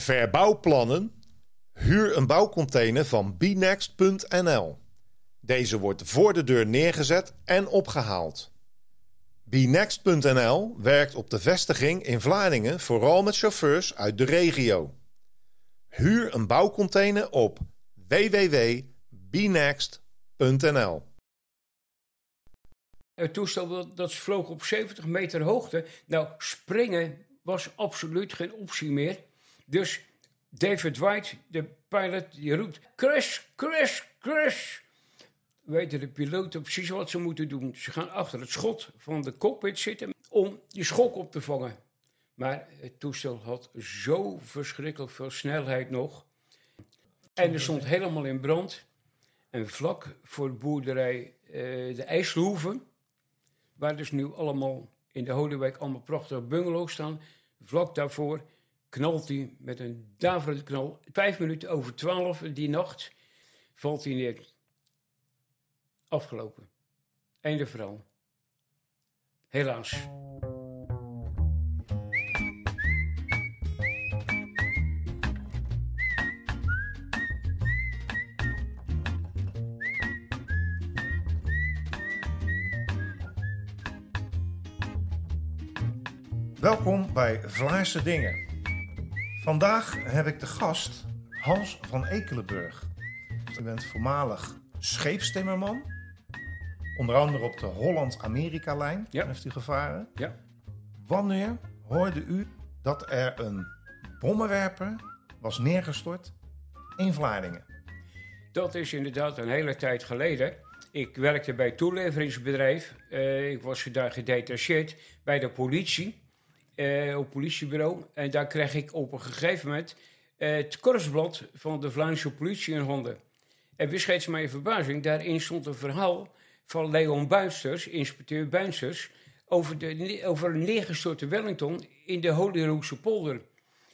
Verbouwplannen? Huur een bouwcontainer van bnext.nl. Deze wordt voor de deur neergezet en opgehaald. Bnext.nl werkt op de vestiging in Vlaardingen vooral met chauffeurs uit de regio. Huur een bouwcontainer op www.bnext.nl. Het toestel dat, dat vloog op 70 meter hoogte. Nou, springen was absoluut geen optie meer. Dus David White, de pilot, die roept: crash, crash, crash. Weten de piloten precies wat ze moeten doen. Ze gaan achter het schot van de cockpit zitten om die schok op te vangen. Maar het toestel had zo verschrikkelijk veel snelheid nog. En er stond helemaal in brand. En vlak voor de boerderij uh, de IJsselhoeven, waar dus nu allemaal in de Holywijk allemaal prachtige bungalows staan, vlak daarvoor knalt hij met een daverende knal. Vijf minuten over twaalf die nacht valt hij neer. Afgelopen. Einde verhaal. Helaas. Welkom bij Vlaarse Dingen. Vandaag heb ik de gast Hans van Ekelenburg. U bent voormalig scheepstimmerman. Onder andere op de Holland-Amerika-lijn Ja. heeft u gevaren. Ja. Wanneer hoorde u dat er een bommenwerper was neergestort in Vlaardingen? Dat is inderdaad een hele tijd geleden. Ik werkte bij een toeleveringsbedrijf. Eh, ik was daar gedetacheerd bij de politie, eh, op politiebureau. En daar kreeg ik op een gegeven moment eh, het korpsblad van de Vlaamse politie in handen. En wist steeds mijn verbazing, daarin stond een verhaal van Leon Buisters, inspecteur Buisters, over, de, over een neergestorte Wellington in de Holyroodse polder.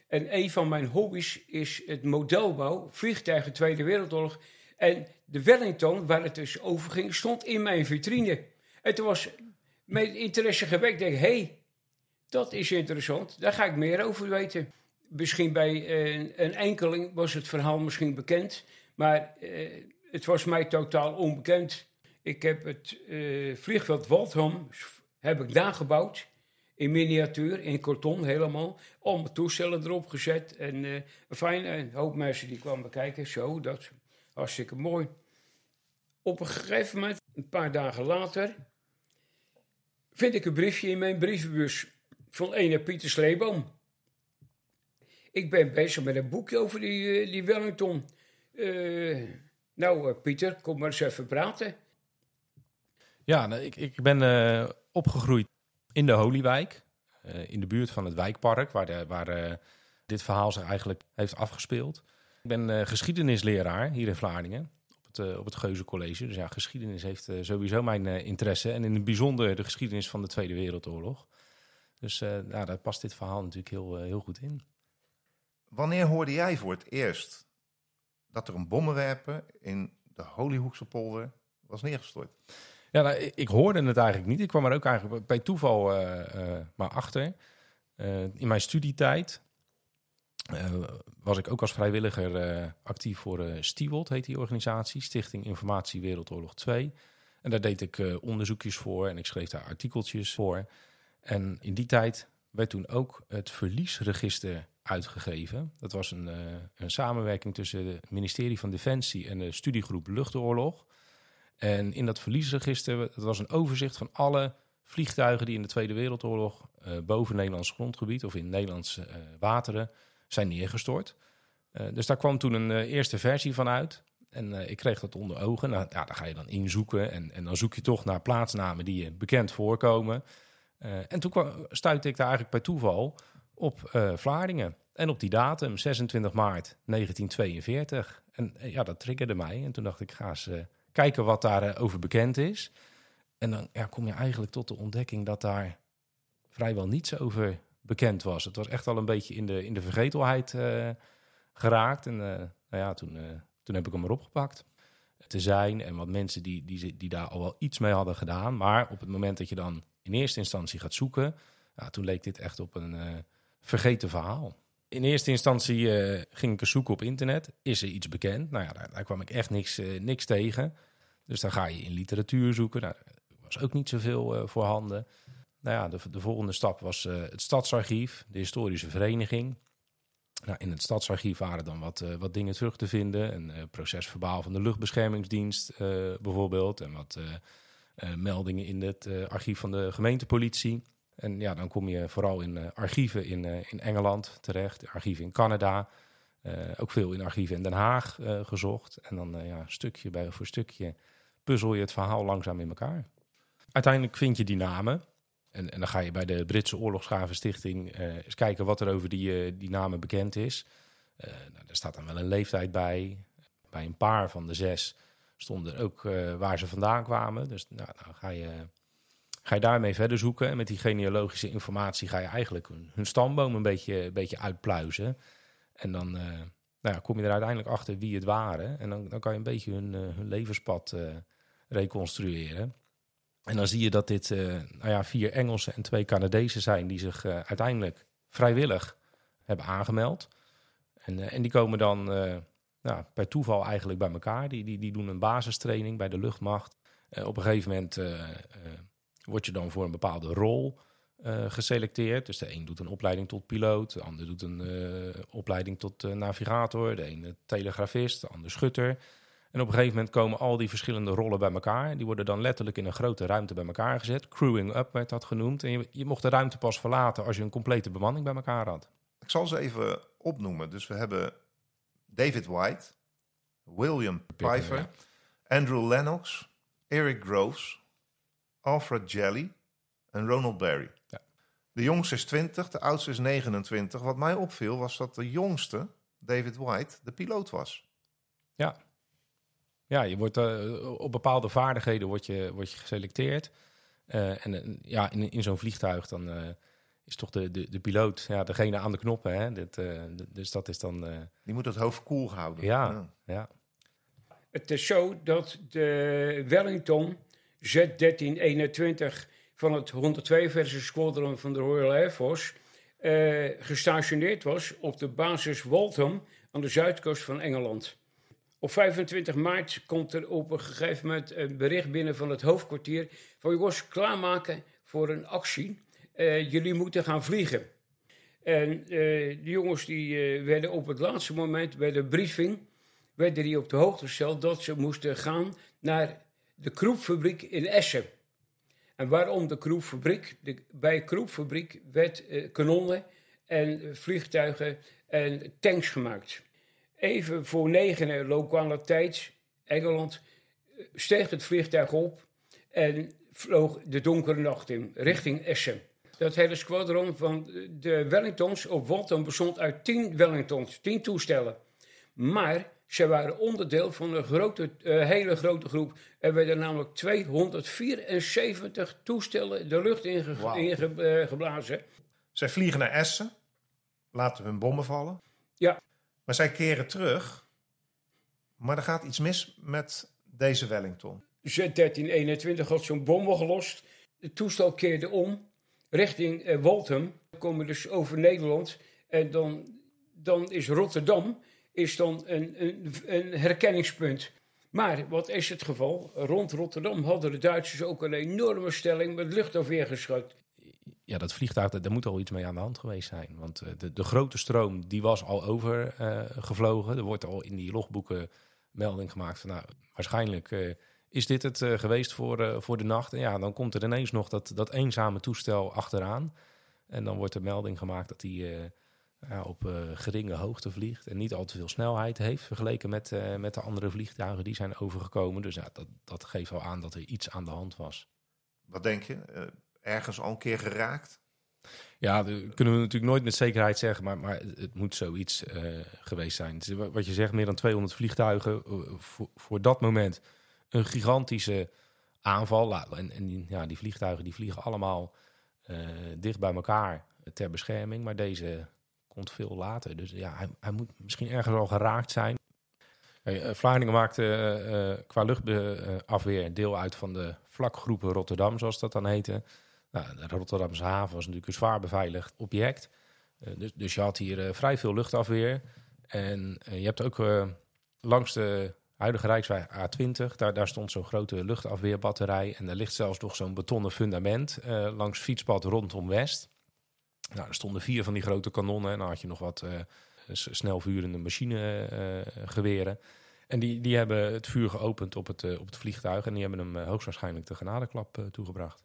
En een van mijn hobby's is het modelbouw, vliegtuigen Tweede Wereldoorlog. En de Wellington, waar het dus over ging, stond in mijn vitrine. En toen was mijn interesse gewekt. Ik denk, hé, hey, dat is interessant. Daar ga ik meer over weten. Misschien bij eh, een, enkeling was het verhaal misschien bekend. Maar eh, het was mij totaal onbekend. Ik heb het eh, vliegveld Waldham heb ik nagebouwd. In miniatuur, in karton helemaal. Allemaal toestellen erop gezet. En eh fijn, een hoop mensen die kwamen kijken. Zo, dat hartstikke mooi. Op een gegeven moment, een paar dagen later... vind ik een briefje in mijn brievenbus van ene Pieter Sleeboom. Ik ben bezig met een boekje over die, eh, die Wellington. Eh, nou, eh, Pieter, kom maar eens even praten. Ja, nou, ik, ik ben opgegroeid in de Holywijk. in de buurt van het wijkpark, waar, de, waar dit verhaal zich eigenlijk heeft afgespeeld. Ik ben geschiedenisleraar hier in Vlaardingen. Op het, op het Geuze College. Dus ja, geschiedenis heeft sowieso mijn interesse. En in het bijzonder de geschiedenis van de Tweede Wereldoorlog. Dus eh, ja, daar past dit verhaal natuurlijk heel, eh, heel goed in. Wanneer hoorde jij voor het eerst dat er een bommenwerper in de Holyhoekse polder was neergestort? Ja, nou, ik, hoorde het eigenlijk niet. Ik kwam er ook eigenlijk bij toeval eh, maar achter. In mijn studietijd was ik ook als vrijwilliger actief voor Stiwold, heet die organisatie, Stichting Informatie Wereldoorlog 2. En daar deed ik onderzoekjes voor en ik schreef daar artikeltjes voor. En in die tijd werd toen ook het verliesregister uitgegeven. Dat was een, eh, een samenwerking tussen het ministerie van Defensie en de studiegroep Luchtoorlog. En in dat verliesregister, was een overzicht van alle vliegtuigen die in de Tweede Wereldoorlog eh, boven Nederlands grondgebied of in Nederlandse eh, wateren zijn neergestort. Dus daar kwam toen een eerste versie van uit. En ik kreeg dat onder ogen. Nou, ja, daar ga je dan inzoeken. En, en dan zoek je toch naar plaatsnamen die je bekend voorkomen. Eh, en toen stuitte ik daar eigenlijk bij toeval op eh, Vlaardingen. En op die datum, 26 maart 1942. En eh, ja, dat triggerde mij. En toen dacht ik, ga eens kijken wat daarover over bekend is. En dan ja, kom je eigenlijk tot de ontdekking dat daar vrijwel niets over bekend was. Het was echt al een beetje in de, in de vergetelheid geraakt. En nou ja, toen, toen heb ik hem erop gepakt. Te zijn en wat mensen die, die, die daar al wel iets mee hadden gedaan. Maar op het moment dat je dan in eerste instantie gaat zoeken, ja, toen leek dit echt op een eh, vergeten verhaal. in eerste instantie eh, ging ik eens zoeken op internet. Is er iets bekend? Nou ja, daar, daar kwam ik echt niks, eh, niks tegen. Dus dan ga je in literatuur zoeken. Nou, er was ook niet zoveel voorhanden. Nou ja, de, de volgende stap was het Stadsarchief, de historische vereniging. Nou, in het Stadsarchief waren dan wat, wat dingen terug te vinden. Een procesverbaal van de luchtbeschermingsdienst bijvoorbeeld. En wat meldingen in het archief van de gemeentepolitie. En ja, dan kom je vooral in uh, archieven in, uh, in Engeland terecht, archieven in Canada. Uh, ook veel in archieven in Den Haag gezocht. En dan ja, stukje bij, voor stukje puzzel je het verhaal langzaam in elkaar. Uiteindelijk vind je die namen. En, en dan ga je bij de Britse Oorlogsgravenstichting eens kijken wat er over die, die namen bekend is. nou, daar staat dan wel een leeftijd bij. Bij een paar van de zes stonden ook waar ze vandaan kwamen. Dus nou, dan ga je Ga je daarmee verder zoeken en met die genealogische informatie ga je eigenlijk hun, stamboom een beetje, een beetje uitpluizen. En dan uh, nou ja, kom je er uiteindelijk achter wie het waren. En dan, dan kan je een beetje hun, uh, hun levenspad reconstrueren. En dan zie je dat dit nou ja, vier Engelsen en twee Canadezen zijn die zich uiteindelijk vrijwillig hebben aangemeld. En, en die komen dan nou, per toeval eigenlijk bij elkaar. Die, die, die doen een basistraining bij de luchtmacht. op een gegeven moment word je dan voor een bepaalde rol geselecteerd. Dus de een doet een opleiding tot piloot, de ander doet een opleiding tot navigator, de ene telegrafist, de ander schutter. En op een gegeven moment komen al die verschillende rollen bij elkaar. Die worden dan letterlijk in een grote ruimte bij elkaar gezet. Crewing up werd dat genoemd. En je, je mocht de ruimte pas verlaten als je een complete bemanning bij elkaar had. Ik zal ze even opnoemen. Dus we hebben David White, William Pfeiffer, Andrew Lennox, Eric Groves, Alfred Jelly en Ronald Barry. Ja. De jongste is 20, de oudste is 29. Wat mij opviel was dat de jongste, David White, de piloot was. Ja, ja je wordt, uh, op bepaalde vaardigheden word je, word je geselecteerd. Uh, en uh, ja, in, in zo'n vliegtuig dan is toch de, de, de piloot ja, degene aan de knoppen. Hè? Dit, dus dat is dan... Die moet het hoofd koel houden. Ja, ja, ja. Het is zo dat de Wellington Z-1321 van het 142 Squadron van de Royal Air Force uh, gestationeerd was op de basis Waltham aan de zuidkust van Engeland. Op 25 maart komt er op een gegeven moment een bericht binnen van het hoofdkwartier van jongens, klaarmaken voor een actie. Uh, jullie moeten gaan vliegen. En uh, de jongens die werden op het laatste moment bij de briefing werden die op de hoogte gesteld dat ze moesten gaan naar de Kroepfabriek in Essen. En waarom de Kroepfabriek? De, bij Kroepfabriek werd eh, kanonnen en vliegtuigen en tanks gemaakt. Even voor negen lokale tijd, Engeland, eh, steeg het vliegtuig op en vloog de donkere nacht in, richting Essen. Dat hele squadron van de Wellingtons op Walton bestond uit tien Wellingtons, tien toestellen. Maar ze waren onderdeel van een grote, uh, hele grote groep. Er werden namelijk 274 toestellen de lucht ingeblazen. In uh, zij vliegen naar Essen, laten hun bommen vallen. Ja. Maar zij keren terug. Maar er gaat iets mis met deze Wellington. Z-1321 had zo'n bom gelost. Het toestel keerde om richting uh, Waltham. Komen dus over Nederland. En dan, dan is Rotterdam is dan een, een, een herkenningspunt. Maar wat is het geval? Rond Rotterdam hadden de Duitsers ook een enorme stelling met luchtafweer geschud. Ja, dat vliegtuig, daar moet al iets mee aan de hand geweest zijn. Want eh, de, de grote stroom, die was al overgevlogen. Uh, er wordt al in die logboeken melding gemaakt van... nou, waarschijnlijk is dit het uh, geweest voor, voor de nacht. En ja, dan komt er ineens nog dat, dat eenzame toestel achteraan. En dan wordt er melding gemaakt dat die ja, op geringe hoogte vliegt en niet al te veel snelheid heeft vergeleken met, met de andere vliegtuigen die zijn overgekomen. Dus ja, dat, dat geeft al aan dat er iets aan de hand was. Wat denk je? Ergens al een keer geraakt? Ja, dat kunnen we natuurlijk nooit met zekerheid zeggen, maar, maar het moet zoiets geweest zijn. Wat je zegt, meer dan 200 vliegtuigen voor, voor dat moment. Een gigantische aanval. En, en die, ja, die vliegtuigen die vliegen allemaal dicht bij elkaar ter bescherming. Maar deze komt veel later. Dus ja, hij, hij moet misschien ergens al geraakt zijn. Hey, uh, Vlaardingen maakte uh, qua luchtafweer deel uit van de vlakgroepen Rotterdam, zoals dat dan heette. Nou, de Rotterdamse haven was natuurlijk een zwaar beveiligd object. Eh, dus, dus je had hier eh, vrij veel luchtafweer. En eh, je hebt ook eh, langs de huidige Rijksweg A20, daar, daar stond zo'n grote luchtafweerbatterij. En daar ligt zelfs nog zo'n betonnen fundament eh, langs fietspad rondom West. Nou, er stonden vier van die grote kanonnen. En dan had je nog wat eh, s- snelvurende machinegeweren. en die, die hebben het vuur geopend op het, eh, op het vliegtuig. En die hebben hem eh, hoogstwaarschijnlijk de genadeklap eh, toegebracht.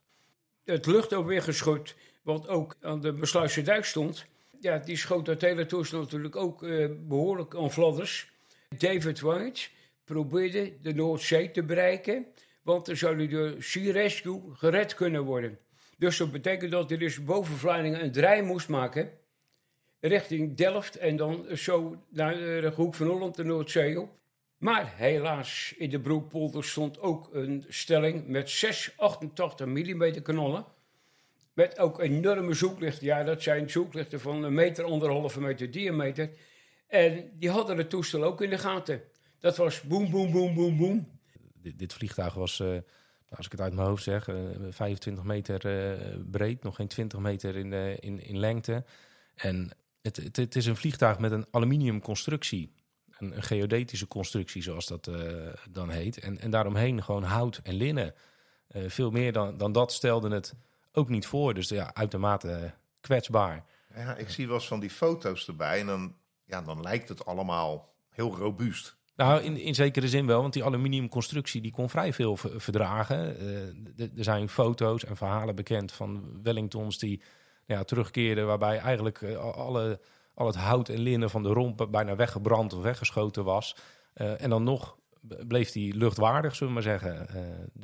Het luchtafweergeschut, wat ook aan de Besluitse dijk stond, ja, die schoot dat hele toestel natuurlijk ook eh, behoorlijk aan fladders. David White probeerde de Noordzee te bereiken, want dan zou hij door Sea Rescue gered kunnen worden. Dus dat betekent dat hij dus boven Vlaardingen een draai moest maken richting Delft en dan zo naar de hoek van Holland de Noordzee op. Maar helaas, in de Broekpolder stond ook een stelling met zes 88 mm kanonnen. Met ook enorme zoeklichten. Ja, dat zijn zoeklichten van een meter, anderhalve meter diameter. En die hadden het toestel ook in de gaten. Dat was boem, boem, boem, boem, boem. Dit, dit vliegtuig was, eh, nou, als ik het uit mijn hoofd zeg, eh, 25 meter eh, breed, nog geen 20 meter in, in, in lengte. En het, het, het is een vliegtuig met een aluminium constructie. Een, een geodetische constructie, zoals dat eh, dan heet. En, en daaromheen gewoon hout en linnen. Eh, veel meer dan, dan dat stelde het ook niet voor. Dus ja, uitermate kwetsbaar. Ja, ik zie wel eens van die foto's erbij en dan, ja, dan lijkt het allemaal heel robuust. Nou, in, in zekere zin wel, want die aluminiumconstructie die kon vrij veel ver- verdragen. Eh, er zijn foto's en verhalen bekend van Wellingtons die ja, terugkeerden, waarbij eigenlijk eh, al- alle, al het hout en linnen van de romp bijna weggebrand of weggeschoten was. Eh, en dan nog bleef die luchtwaardig, zullen we maar zeggen.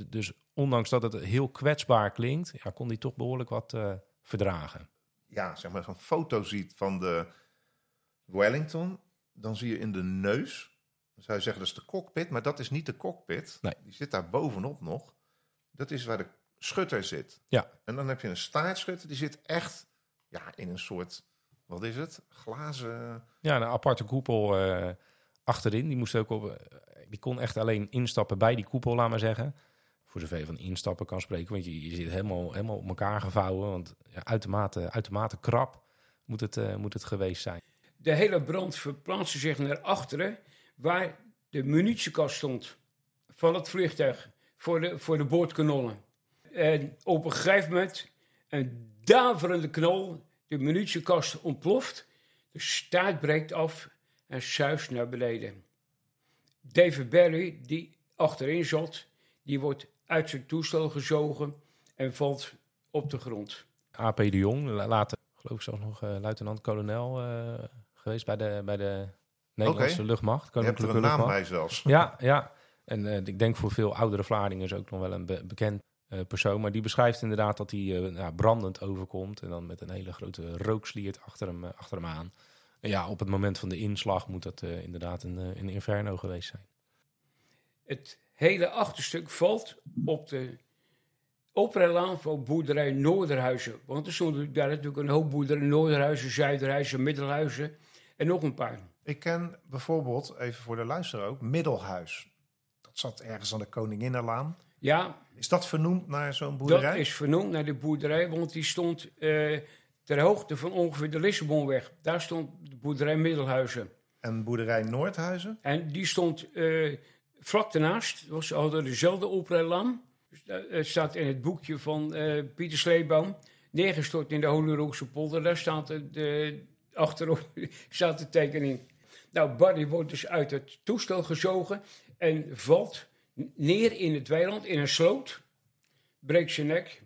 Dus ondanks dat het heel kwetsbaar klinkt, ja, kon die toch behoorlijk wat verdragen. Ja, zeg maar, zo'n foto ziet van de Wellington, dan zie je in de neus, dan zou je zeggen dat is de cockpit, maar dat is niet de cockpit. Nee. Die zit daar bovenop nog. Dat is waar de schutter zit. Ja. En dan heb je een staartschutter, die zit echt ja, in een soort, wat is het, glazen... Ja, een aparte koepel eh, achterin. Die, moest ook op, eh, die kon echt alleen instappen bij die koepel, laat maar zeggen. Voor zover je van instappen kan spreken. Want je, je zit helemaal, helemaal op elkaar gevouwen. Want ja, uitermate, uitermate krap moet het, eh, moet het geweest zijn. De hele brand verplaatste zich naar achteren, waar de munitiekast stond van het vliegtuig voor de, voor de boordkanonnen. En op een gegeven moment een daverende knal, de munitiekast ontploft, de staart breekt af en zuist naar beneden. David Barry, die achterin zat, die wordt uit zijn toestel gezogen en valt op de grond. AP de Jong, la- later geloof ik zelfs nog eh, luitenant-kolonel eh, geweest bij de, bij de Nederlandse Oké. luchtmacht. Je hebt er een naam bij zelfs. Ja, ja. En eh, ik denk voor veel oudere Vlaardingen is ook nog wel een be- bekend eh, persoon. Maar die beschrijft inderdaad dat hij eh, ja, brandend overkomt. En dan met een hele grote rooksliert achter hem, achter hem aan. En ja, op het moment van de inslag moet dat eh, inderdaad een, eh, een inferno geweest zijn. Het hele achterstuk valt op de oprijlaan van boerderij Noorderhuizen. Want er stonden daar natuurlijk een hoop boerderijen. Noorderhuizen, Zuiderhuizen, Middelhuizen en nog een paar. Ik ken bijvoorbeeld, even voor de luisteraar ook, Middelhuis. Dat zat ergens aan de Koninginnenlaan. Ja, Is dat vernoemd naar zo'n boerderij? dat is vernoemd naar de boerderij, want die stond eh, ter hoogte van ongeveer de Lissabonweg. Daar stond de boerderij Middelhuizen. En boerderij Noordhuizen? En die stond eh, vlak daarnaast. Was, ze hadden dezelfde oprijlaan. Dus, eh, Het staat in het boekje van eh, Pieter Sleeboom. Neergestort in de Holyrookse polder. Daar staat het, de, achterop staat de tekening. Nou, Barry wordt dus uit het toestel gezogen. En valt neer in het weiland, in een sloot. Breekt zijn nek.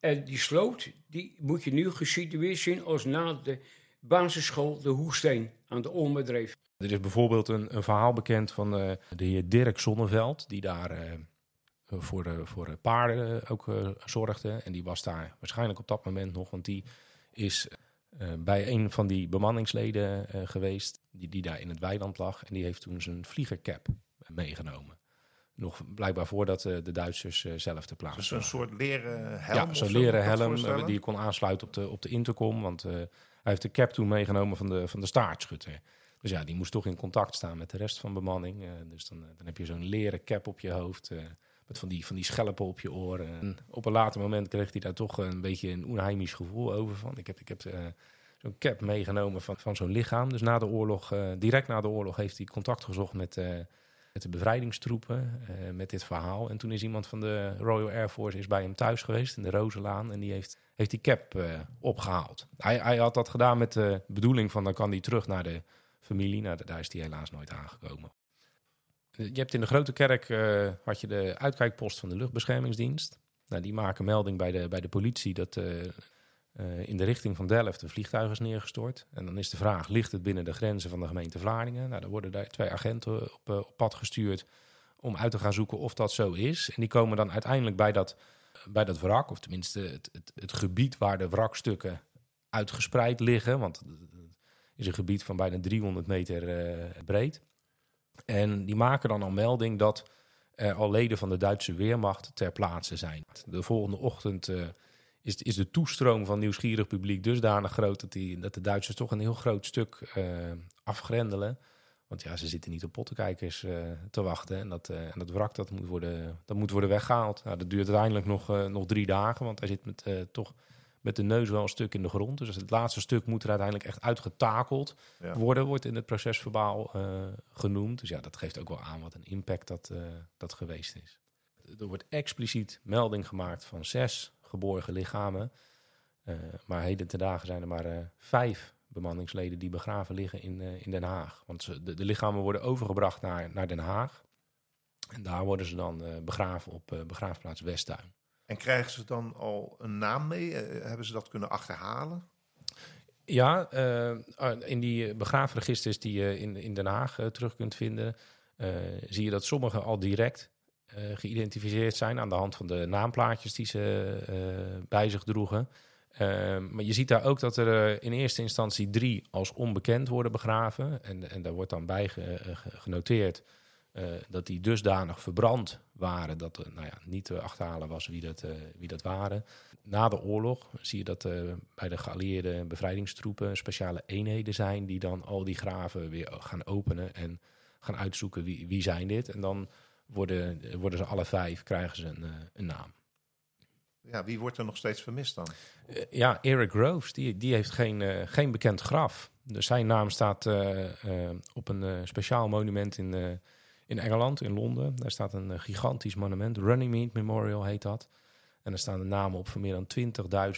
En die sloot, die moet je nu gesitueerd zien als na de basisschool De Hoesteen aan de Olmerdreef. Er is bijvoorbeeld een, een verhaal bekend van eh, de heer Dirk Zonneveld, die daar eh, voor, de, voor de paarden ook eh, zorgde. En die was daar waarschijnlijk op dat moment nog, want die is eh, bij een van die bemanningsleden eh, geweest, die, die daar in het weiland lag. En die heeft toen zijn vliegercap meegenomen. Nog blijkbaar voordat eh, de Duitsers eh, zelf te plaatsen Dus een soort leren helm? Ja, zo'n leren helm eh, die je kon aansluiten op de, op de intercom. Want eh, hij heeft de cap toen meegenomen van de, van de staartschutter. Dus ja, die moest toch in contact staan met de rest van de bemanning. Eh, dus dan, eh, dan heb je zo'n leren cap op je hoofd. eh, met van die, van die schelpen op je oren. En op een later moment kreeg hij daar toch een beetje een onheimisch gevoel over. Van. Ik heb, ik heb eh, zo'n cap meegenomen van, van zo'n lichaam. Dus na de oorlog, eh, direct na de oorlog, heeft hij contact gezocht met, eh, met de bevrijdingstroepen. met dit verhaal. En toen is iemand van de Royal Air Force is bij hem thuis geweest in de Rozenlaan. En die heeft, heeft die cap eh, opgehaald. Hij, hij had dat gedaan met de bedoeling van dan kan hij terug naar de familie. Nou, daar is hij helaas nooit aangekomen. Je hebt in de Grote Kerk eh, had je de uitkijkpost van de luchtbeschermingsdienst. Nou, die maken melding bij de, bij de politie dat eh, eh, in de richting van Delft een vliegtuig is neergestort. En dan is de vraag, ligt het binnen de grenzen van de gemeente Vlaardingen? Nou, dan worden daar twee agenten op, op pad gestuurd om uit te gaan zoeken of dat zo is. En die komen dan uiteindelijk bij dat, bij dat wrak, of tenminste het, het, het gebied waar de wrakstukken uitgespreid liggen. Want het is een gebied van bijna 300 meter breed. En die maken dan al melding dat er al leden van de Duitse Weermacht ter plaatse zijn. De volgende ochtend eh, is, is de toestroom van nieuwsgierig publiek dusdanig groot dat, die, dat de Duitsers toch een heel groot stuk eh, afgrendelen. Want ja, ze zitten niet op pottenkijkers eh, te wachten. En dat, en dat wrak dat moet, worden, dat moet worden weggehaald. Nou, dat duurt uiteindelijk nog, nog drie dagen, want hij zit met, toch met de neus wel een stuk in de grond. Dus het laatste stuk moet er uiteindelijk echt uitgetakeld Ja. worden, wordt in het procesverbaal eh, genoemd. Dus ja, dat geeft ook wel aan wat een impact dat, eh, dat geweest is. Er wordt expliciet melding gemaakt van zes geborgen lichamen. Eh, maar heden ten dagen zijn er maar vijf bemanningsleden die begraven liggen in, in Den Haag. Want ze, de, de lichamen worden overgebracht naar, naar Den Haag. En daar worden ze dan begraven op begraafplaats Westtuin. En krijgen ze dan al een naam mee? Eh, hebben ze dat kunnen achterhalen? Ja, eh, in die eh, begraafregisters die je in, in Den Haag eh, terug kunt vinden, eh, zie je dat sommige al direct eh, geïdentificeerd zijn aan de hand van de naamplaatjes die ze eh, bij zich droegen. Eh, maar je ziet daar ook dat er eh, in eerste instantie drie als onbekend worden begraven. En, en daar wordt dan bij ge- eh, ge- genoteerd eh, dat die dusdanig verbrand waren dat er nou ja, niet te achterhalen was wie dat, eh, wie dat waren. Na de oorlog zie je dat er bij de geallieerde bevrijdingstroepen speciale eenheden zijn die dan al die graven weer gaan openen en gaan uitzoeken wie, wie zijn dit. En dan worden, worden ze alle vijf, krijgen ze een, een naam. Ja, wie wordt er nog steeds vermist dan? Ja, Eric Groves, die, die heeft geen, geen bekend graf. Dus zijn naam staat op een speciaal monument in, in Engeland, in Londen. Daar staat een eh, gigantisch monument, Runnymede Memorial heet dat. En er staan de namen op van meer dan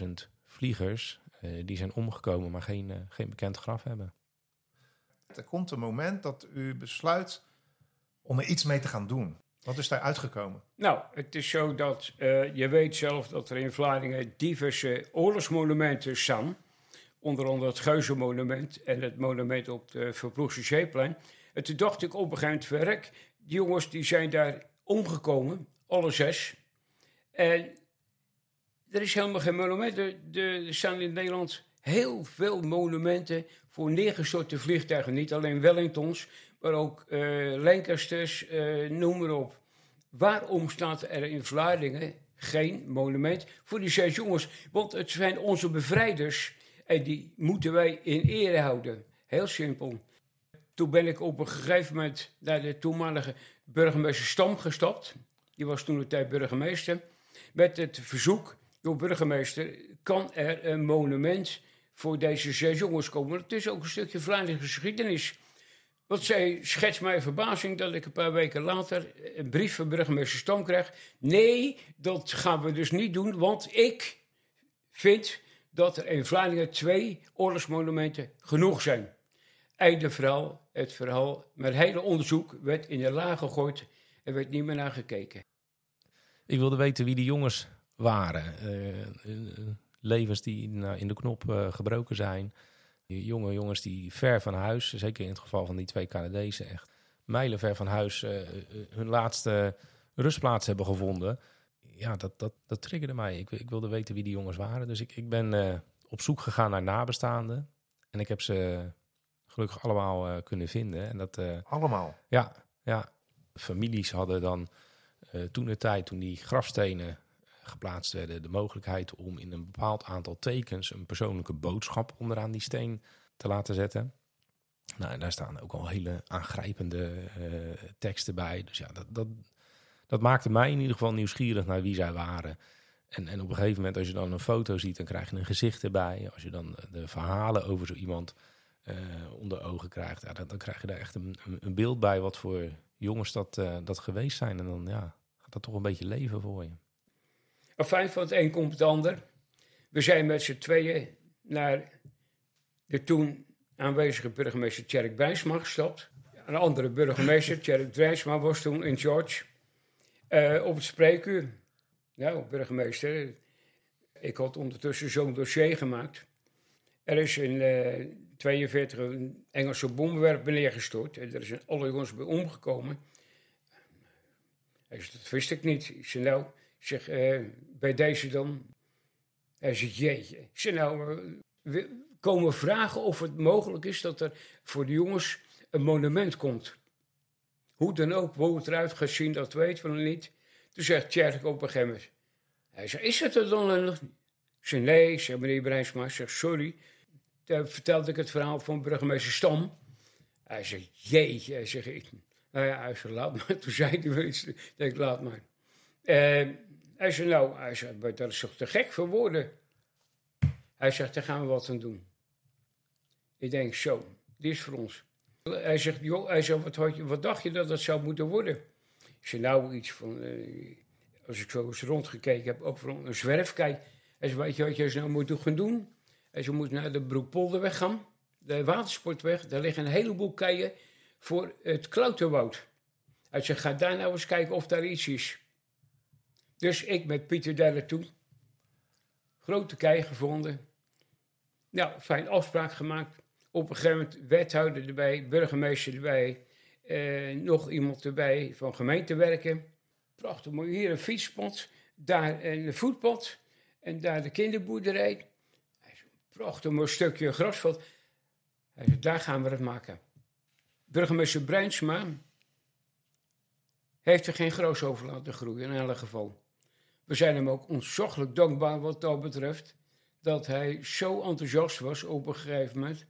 20.000 vliegers eh, die zijn omgekomen, maar geen, eh, geen bekend graf hebben. Er komt een moment dat u besluit om er iets mee te gaan doen. Wat is daar uitgekomen? Nou, het is zo dat eh, je weet zelf dat er in Vlaardingen diverse oorlogsmonumenten staan. Onder andere het Geuzenmonument en het monument op de Verploegse Zeeplein. En toen dacht ik op een gegeven verrek, die jongens die zijn daar omgekomen, alle zes. En er is helemaal geen monument. Er, staan in Nederland heel veel monumenten voor neergestorte vliegtuigen. Niet alleen Wellingtons, maar ook eh Lancasters, eh, noem maar op. Waarom staat er in Vlaardingen geen monument voor die zes jongens? Want het zijn onze bevrijders en die moeten wij in ere houden. Heel simpel. Toen ben ik op een gegeven moment naar de toenmalige burgemeester Stam gestapt. Die was toen de tijd burgemeester. Met het verzoek, joh burgemeester, kan er een monument voor deze zes jongens komen? Het is ook een stukje Vlaamse geschiedenis. Want zij schetst mij verbazing dat ik een paar weken later een brief van burgemeester Stam krijg. Nee, dat gaan we dus niet doen, want ik vind dat er in Vlaanderen twee oorlogsmonumenten genoeg zijn. Einde verhaal, het verhaal, mijn hele onderzoek werd in de laag gegooid en werd niet meer naar gekeken. Ik wilde weten wie die jongens waren. Eh, levens die nou, in de knop eh, gebroken zijn. Die jonge jongens die ver van huis, zeker in het geval van die twee Canadezen, echt mijlenver van huis hun laatste rustplaats hebben gevonden. Ja, dat, dat, dat triggerde mij. Ik, ik wilde weten wie die jongens waren. Dus ik, ik ben op zoek gegaan naar nabestaanden. En ik heb ze gelukkig allemaal eh, kunnen vinden. En dat, eh, Allemaal. ja, ja, families hadden dan eh, toen de tijd, toen die grafstenen geplaatst werden, de mogelijkheid om in een bepaald aantal tekens een persoonlijke boodschap onderaan die steen te laten zetten. Nou, en daar staan ook al hele aangrijpende teksten bij. Dus ja, dat, dat, dat maakte mij in ieder geval nieuwsgierig naar wie zij waren. En, en op een gegeven moment, als je dan een foto ziet, dan krijg je een gezicht erbij. Als je dan de verhalen over zo iemand onder ogen krijgt, ja, dan, krijg je daar echt een, een, beeld bij wat voor jongens dat, uh, dat geweest zijn. En dan ja, gaat dat toch een beetje leven voor je. Enfin, van het een komt het ander. We zijn met z'n tweeën naar de toen aanwezige burgemeester Tjerk Bijsma gestapt. Een andere burgemeester, Tjerk Drijsma, was toen in George. Uh, op het spreekuur. Nou, burgemeester, ik had ondertussen zo'n dossier gemaakt. Er is uh, 42 een Engelse bommenwerper neergestort. En er zijn alle jongens bij omgekomen. Hij zei, dat wist ik niet. Ik zei, nou, zeg, uh, bij deze dan? Hij zegt, jeetje. Ik zei, nou, we komen vragen of het mogelijk is dat er voor de jongens een monument komt. Hoe dan ook, hoe het eruit gaat zien, dat weten we nog niet. Toen zegt Tjerk op een gegeven hij zegt, is het er dan? Ik zei, nee, ik zeg, meneer Breinsma, ik zeg, sorry. Toen vertelde ik het verhaal van burgemeester Stam. Hij zegt, jeetje, hij zegt, ik, nou ja, hij zei, laat maar. Toen zei hij wel iets, laat maar. Uh, hij zei, nou, hij zei, dat is toch te gek voor woorden. Hij zegt, daar gaan we wat aan doen. Ik denk, zo, dit is voor ons. Hij zegt, joh, hij zegt, wat, wat dacht je dat dat zou moeten worden? Ik zei, nou, iets van, uh, als ik zo eens rondgekeken heb, ook van een zwerfkijk. Hij zei, je wat je nou moet gaan doen? Zei, je moet naar de Broekpolderweg gaan, de watersportweg. Daar liggen een heleboel keien voor het Klauterwoud. Hij zegt, ga daar nou eens kijken of daar iets is. Dus ik met Pieter Delle toe. Grote kei gevonden. Nou, fijn afspraak gemaakt. Op een gegeven moment wethouder erbij, burgemeester erbij. Eh, nog iemand erbij van gemeentewerken. Prachtig mooi. Hier een fietspad. Daar een voetpad. En daar de kinderboerderij. Prachtig mooi stukje grasveld. Hij zei, daar gaan we het maken. Burgemeester Bruinsma heeft er geen gras over laten groeien, in elk geval. We zijn hem ook ontzaglijk dankbaar wat dat betreft. Dat hij zo enthousiast was op een gegeven moment.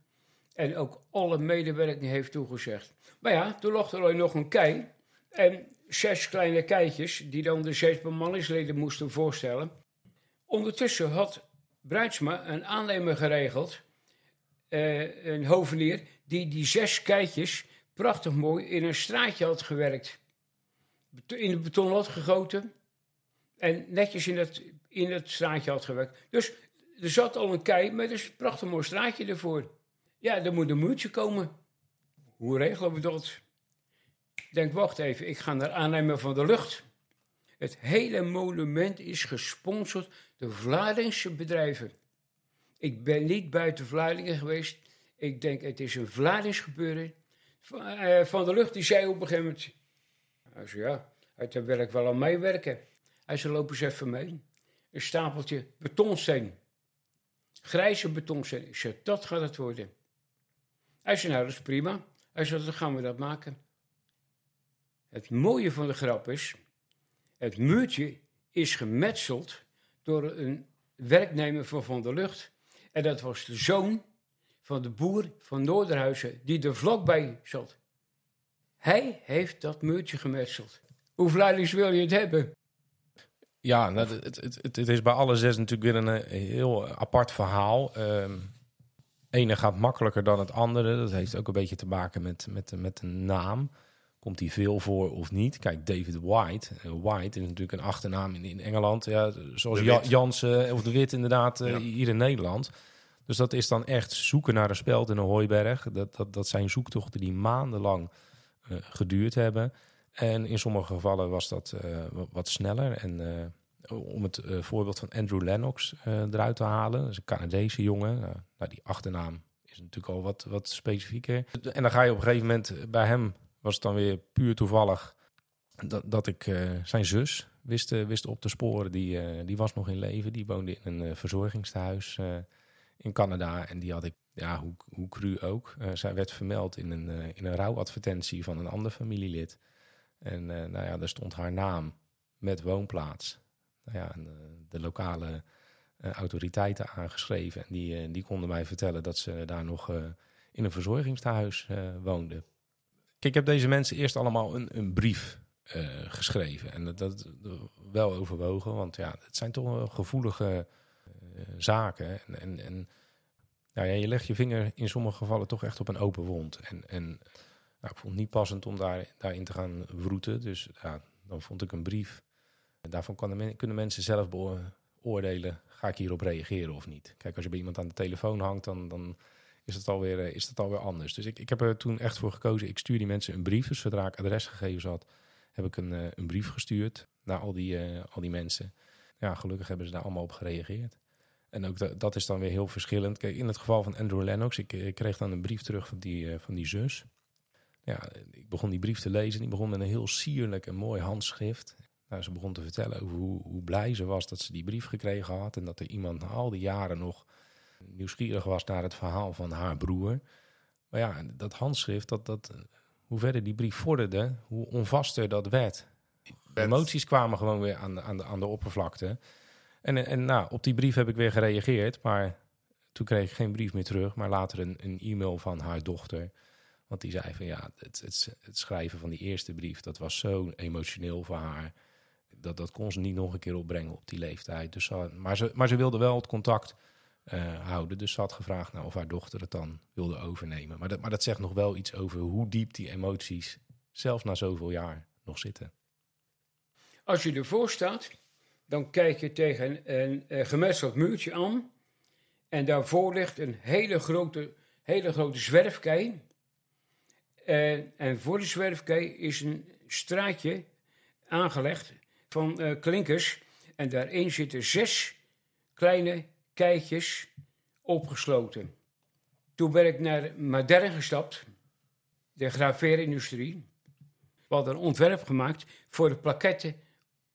En ook alle medewerking heeft toegezegd. Maar ja, toen lag er nog een kei. En zes kleine keitjes, die dan de zes bemanningsleden moesten voorstellen. Ondertussen had Bruidsma een aannemer geregeld. Uh, een hovenier, die die zes keitjes prachtig mooi in een straatje had gewerkt. In de beton had gegoten en netjes in het, in het straatje had gewerkt. Dus er zat al een kei met een prachtig mooi straatje ervoor. Ja, er moet een muurtje komen. Hoe regelen we dat? Ik denk, wacht even, ik ga naar aannemer van de lucht. Het hele monument is gesponsord door Vlaardingse bedrijven. Ik ben niet buiten Vlaardingen geweest. Ik denk, het is een Vlaardings gebeuren. Van, uh, van de lucht, die zei op een gegeven moment... Hij zei, ja, daar wil ik wel aan meewerken. Hij zei, loop eens even mee. Een stapeltje betonsteen. Grijze betonsteen. Ik dat gaat het worden. Hij zei, nou, dat is prima. Hij zei, dan gaan we dat maken. Het mooie van de grap is... Het muurtje is gemetseld door een werknemer van Van der Lucht. En dat was de zoon van de boer van Noorderhuizen, die er vlakbij zat. Hij heeft dat muurtje gemetseld. Hoeveel leidings wil je het hebben? Ja, nou, het, is bij alle zes natuurlijk weer een, eh, heel apart verhaal. Um, ene gaat makkelijker dan het andere. Dat heeft ook een beetje te maken met, met, met de naam. Komt die veel voor of niet? Kijk, David White. Uh, White is natuurlijk een achternaam in, in Engeland. Ja, zoals ja, Jansen of de Wit inderdaad uh, hier in Nederland. Dus dat is dan echt zoeken naar een speld in een hooiberg. Dat, dat, dat zijn zoektochten die maandenlang geduurd hebben. En in sommige gevallen was dat wat sneller. En om het voorbeeld van Andrew Lennox eruit te halen. Dat is een Canadese jongen. nou, die achternaam is natuurlijk al wat, wat specifieker. En dan ga je op een gegeven moment bij hem was het dan weer puur toevallig dat, dat ik uh, zijn zus wist, uh, wist op te sporen. Die, uh, die was nog in leven. Die woonde in een verzorgingstehuis in Canada. En die had ik, ja, hoe, hoe cru ook. zij werd vermeld in een, in een rouwadvertentie van een ander familielid. En nou ja, daar stond haar naam met woonplaats. Nou ja, de lokale autoriteiten aangeschreven. En die, die konden mij vertellen dat ze daar nog in een verzorgingstehuis woonde. Ik heb deze mensen eerst allemaal een, een brief eh, geschreven. En dat, dat, wel overwogen, want ja, het zijn toch wel gevoelige eh, zaken. En, en, en nou ja, je legt je vinger in sommige gevallen toch echt op een open wond. En, en nou, ik vond het niet passend om daar, daarin te gaan wroeten. Dus ja, dan vond ik een brief. Daarvan kan kunnen mensen zelf beoordelen, ga ik hierop reageren of niet. Kijk, als je bij iemand aan de telefoon hangt, dan, dan is, het alweer, eh, is het alweer anders. Dus ik, ik heb er toen echt voor gekozen, ik stuur die mensen een brief. Dus zodra ik adresgegevens had, heb ik een, eh, een brief gestuurd naar al die, uh, al die mensen. Ja, gelukkig hebben ze daar allemaal op gereageerd. En ook dat is dan weer heel verschillend. Kijk, in het geval van Andrew Lennox, ik, kreeg dan een brief terug van die, van die zus. Ja, ik begon die brief te lezen. Die begon met een heel sierlijk en mooi handschrift. Nou, ze begon te vertellen over hoe, hoe blij ze was dat ze die brief gekregen had. En dat er iemand na al die jaren nog nieuwsgierig was naar het verhaal van haar broer. Maar ja, dat handschrift, dat, dat, hoe verder die brief vorderde, hoe onvaster dat werd. De emoties kwamen gewoon weer aan de, aan de, aan de oppervlakte. En, en nou, op die brief heb ik weer gereageerd, maar toen kreeg ik geen brief meer terug, maar later een, een e-mail van haar dochter. Want die zei van ja, het, het, het, schrijven van die eerste brief, dat was zo emotioneel voor haar. Dat, dat kon ze niet nog een keer opbrengen op die leeftijd. Dus maar, ze, maar ze wilde wel het contact uh, houden. Dus ze had gevraagd nou, of haar dochter het dan wilde overnemen. Maar dat, maar dat zegt nog wel iets over hoe diep die emoties, zelfs na zoveel jaar, nog zitten. Als je ervoor staat, dan kijk je tegen een, een gemetseld muurtje aan. En daarvoor ligt een hele grote, hele grote zwerfkei. En, en voor de zwerfkei is een straatje aangelegd van uh, klinkers. En daarin zitten zes kleine keitjes opgesloten. Toen ben ik naar Madern gestapt, de graveerindustrie. We hadden een ontwerp gemaakt voor de plaketten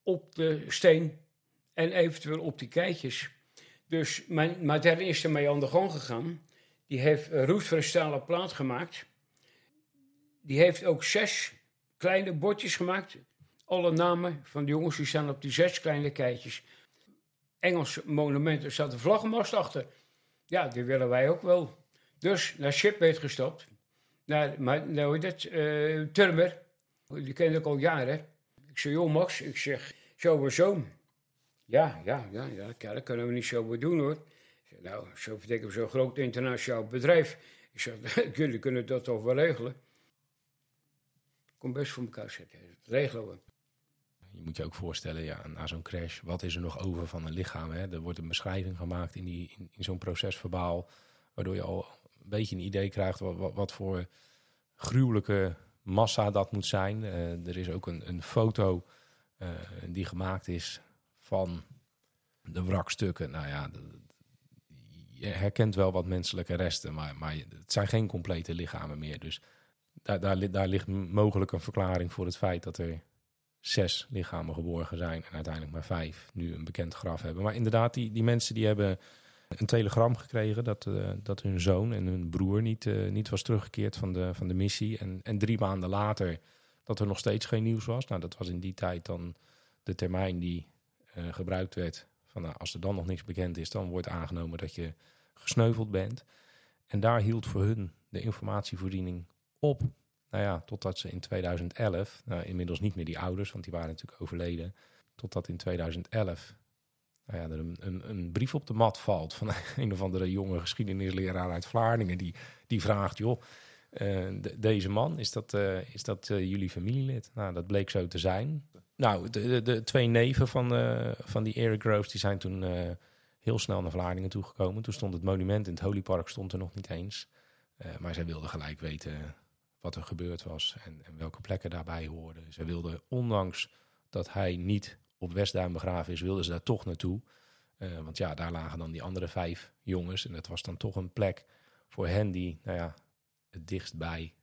op de steen en eventueel op die keitjes. Dus mijn Madern is ermee aan de gang gegaan. Die heeft een stalen plaat gemaakt. Die heeft ook zes kleine bordjes gemaakt. Alle namen van de jongens die staan op die zes kleine keitjes. Engelse monumenten staat de vlaggenmast achter. Ja, die willen wij ook wel. Dus naar Shipmeet gestapt. Naar, maar, nou dat, uh, Turmer. Die ken ik al jaren. Ik zeg, joh Max, ik zeg, zo we zo. Ja, ja, ja, ja, dat kunnen we niet zo doen hoor. Zeg, nou, zo betekent zo'n groot internationaal bedrijf. Ik zeg, jullie kunnen dat toch wel regelen. Kom best voor elkaar zetten. regelen we je moet je ook voorstellen, ja, na zo'n crash, wat is er nog over van een lichaam? Hè? Er wordt een beschrijving gemaakt in, die, in, in zo'n procesverbaal, waardoor je al een beetje een idee krijgt wat, wat, voor gruwelijke massa dat moet zijn. Uh, er is ook een, een foto uh, die gemaakt is van de wrakstukken. Nou ja, je herkent wel wat menselijke resten, maar, maar het zijn geen complete lichamen meer. Dus daar, daar ligt mogelijk een verklaring voor het feit dat er zes lichamen geborgen zijn en uiteindelijk maar vijf nu een bekend graf hebben. Maar inderdaad, die, die mensen die hebben een telegram gekregen dat, uh, dat hun zoon en hun broer niet, uh, niet was teruggekeerd van de, van de missie. En, en drie maanden later dat er nog steeds geen nieuws was. Nou, dat was in die tijd dan de termijn die uh, gebruikt werd. Van, nou, als er dan nog niks bekend is, dan wordt aangenomen dat je gesneuveld bent. En daar hield voor hun de informatievoorziening op. Nou ja, totdat ze in 2011, nou, inmiddels niet meer die ouders, want die waren natuurlijk overleden. Totdat in 2011 nou ja, er een, een, een, brief op de mat valt van een of andere jonge geschiedenisleraar uit Vlaardingen. Die, die vraagt, joh, uh, deze man, is dat, uh, is dat uh, jullie familielid? Nou, dat bleek zo te zijn. Nou, de, de, de twee neven van, van die Eric Groves, die zijn toen heel snel naar Vlaardingen toegekomen. Toen stond het monument in het Holypark stond er nog niet eens. maar zij wilden gelijk weten wat er gebeurd was en, en welke plekken daarbij hoorden. Ze wilden, ondanks dat hij niet op Westduin begraven is, wilden ze daar toch naartoe. Uh, want ja, daar lagen dan die andere vijf jongens. En dat was dan toch een plek voor hen die nou ja, het dichtstbij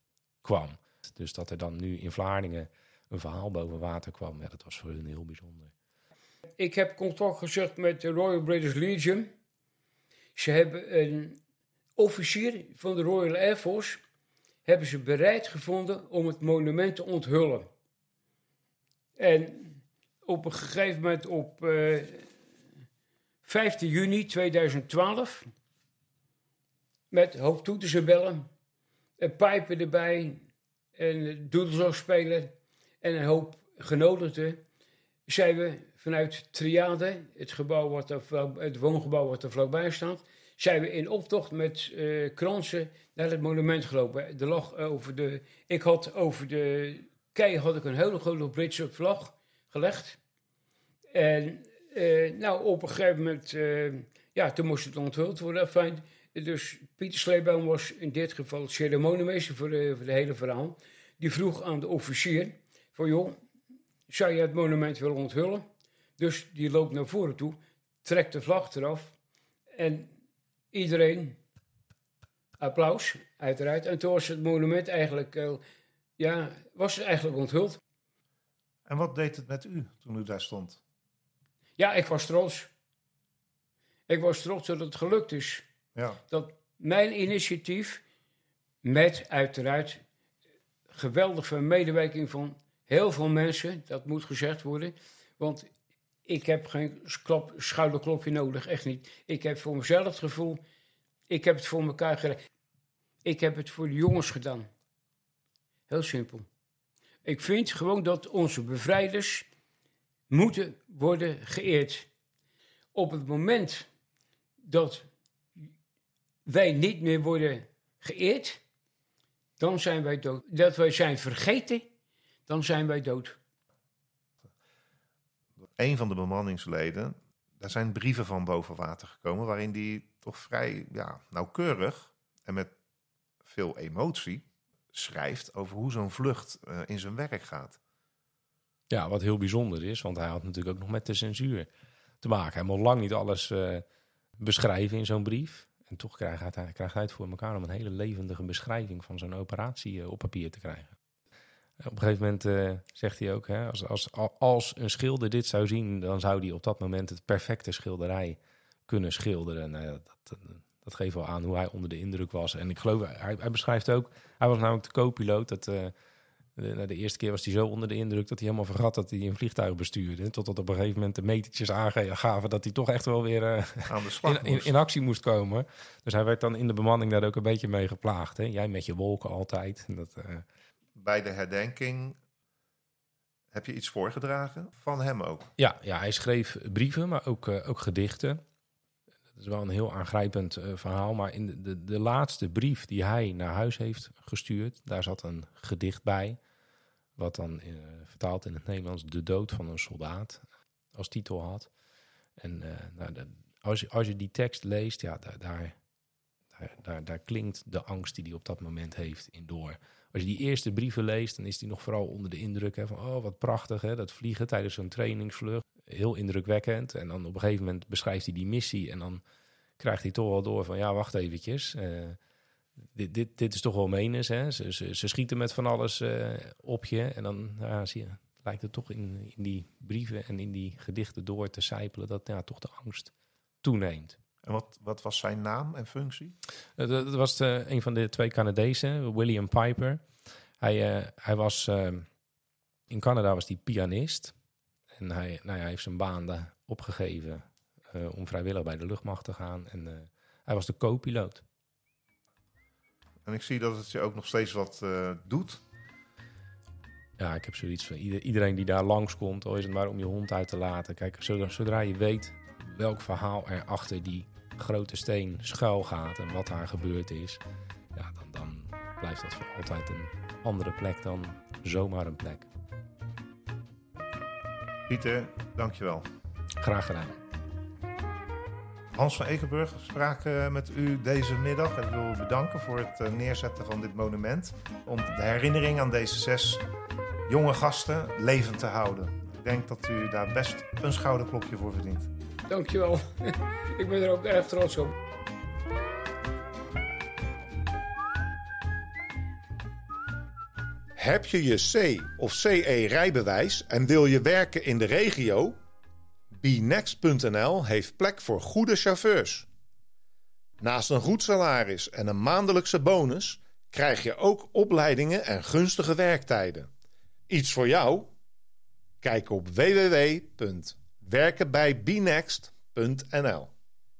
kwam. Dus dat er dan nu in Vlaardingen een verhaal boven water kwam, dat was voor hun heel bijzonder. Ik heb contact gezocht met de Royal British Legion. Ze hebben een officier van de Royal Air Force hebben ze bereid gevonden om het monument te onthullen. En op een gegeven moment op uh, eh, 15 juni 2012, met hoop toetersbellen, en pijpen erbij, en doedelzog spelen en een hoop genodigden, zijn we vanuit Triade, het, gebouw wat er, het woongebouw wat er vlakbij staat, zijn we in optocht met eh, kransen naar het monument gelopen. Er lag over de, ik had over de kei had ik een hele grote Britse vlag gelegd. En eh, nou, op een gegeven moment, eh, ja, toen moest het onthuld worden. Fijn. Dus Pieter Sleeboom was in dit geval ceremoniemeester voor de, voor de hele verhaal. Die vroeg aan de officier van, joh, zou je het monument willen onthullen? Dus die loopt naar voren toe, trekt de vlag eraf en iedereen applaus, uiteraard. En toen was het monument eigenlijk, eh, ja, was het eigenlijk onthuld. En wat deed het met u toen u daar stond? Ja, ik was trots. Ik was trots dat het gelukt is. Ja, Dat mijn initiatief, met uiteraard geweldige medewerking van heel veel mensen, dat moet gezegd worden. Want ik heb geen klap, schouderklopje nodig, echt niet. Ik heb voor mezelf het gevoel, ik heb het voor elkaar gedaan. Ik heb het voor de jongens gedaan. Heel simpel. Ik vind gewoon dat onze bevrijders moeten worden geëerd. Op het moment dat wij niet meer worden geëerd, dan zijn wij dood. Dat wij zijn vergeten, dan zijn wij dood. Een van de bemanningsleden, daar zijn brieven van boven water gekomen, waarin die toch vrij ja, nauwkeurig en met veel emotie schrijft over hoe zo'n vlucht eh, in zijn werk gaat. Ja, wat heel bijzonder is, want hij had natuurlijk ook nog met de censuur te maken. Hij mocht lang niet alles eh, beschrijven in zo'n brief. En toch krijgt hij, krijgt hij het voor elkaar om een hele levendige beschrijving van zo'n operatie eh, op papier te krijgen. Op een gegeven moment eh, zegt hij ook, hè, als, als, als een schilder dit zou zien, dan zou hij op dat moment het perfecte schilderij kunnen schilderen. Nou, ja, dat, dat, geeft wel aan hoe hij onder de indruk was. En ik geloof, hij, hij beschrijft ook, hij was namelijk de co-piloot. Dat, eh, de, nou, de eerste keer was hij zo onder de indruk dat hij helemaal vergat dat hij een vliegtuig bestuurde. Totdat op een gegeven moment de metertjes aangaven dat hij toch echt wel weer eh, Aan de slag in, in, actie moest komen. Dus hij werd dan in de bemanning daar ook een beetje mee geplaagd. Hè? Jij met je wolken altijd. En dat, Bij de herdenking heb je iets voorgedragen van hem ook. ja, ja, hij schreef brieven, maar ook, eh, ook gedichten. Dat is wel een heel aangrijpend eh, verhaal. Maar in de, de, laatste brief die hij naar huis heeft gestuurd, daar zat een gedicht bij. Wat dan eh, vertaald in het Nederlands De dood van een soldaat als titel had. En nou, als, je, als je die tekst leest, ja, daar, daar, daar, daar, daar klinkt de angst die hij op dat moment heeft in door. Als je die eerste brieven leest, dan is hij nog vooral onder de indruk hè, van... oh, wat prachtig, hè, dat vliegen tijdens zo'n trainingsvlucht. Heel indrukwekkend. En dan op een gegeven moment beschrijft hij die missie... en dan krijgt hij toch wel door van... ja, wacht eventjes, eh, dit, dit, dit is toch wel menens, hè. Ze, ze, ze schieten met van alles eh, op je. En dan ja, zie je, lijkt het toch in, in die brieven en in die gedichten door te sijpelen... dat ja, toch de angst toeneemt. En wat, wat was zijn naam en functie? Eh, Dat was eh, een van de twee Canadezen, William Piper. Hij, eh, hij was in Canada was hij pianist. En hij, nou ja, hij heeft zijn baan daar opgegeven om vrijwillig bij de luchtmacht te gaan. En hij was de co-piloot. En ik zie dat het je ook nog steeds wat doet. Ja, ik heb zoiets van ieder- iedereen die daar langskomt, al is het maar om je hond uit te laten. Kijk, zodra, zodra je weet welk verhaal er achter die grote steen schuil gaat en wat daar gebeurd is, ja, dan, dan blijft dat voor altijd een andere plek dan zomaar een plek. Pieter, dankjewel. Graag gedaan. Hans van Ekenburg sprak met u deze middag. En ik wil u bedanken voor het eh, neerzetten van dit monument. Om de herinnering aan deze zes jonge gasten levend te houden. Ik denk dat u daar best een schouderklopje voor verdient. Dankjewel. Ik ben er ook erg trots op. Heb je je C of CE rijbewijs en wil je werken in de regio? BeNext.nl heeft plek voor goede chauffeurs. Naast een goed salaris en een maandelijkse bonus krijg je ook opleidingen en gunstige werktijden. Iets voor jou? Kijk op www.werkenbijbenext.nl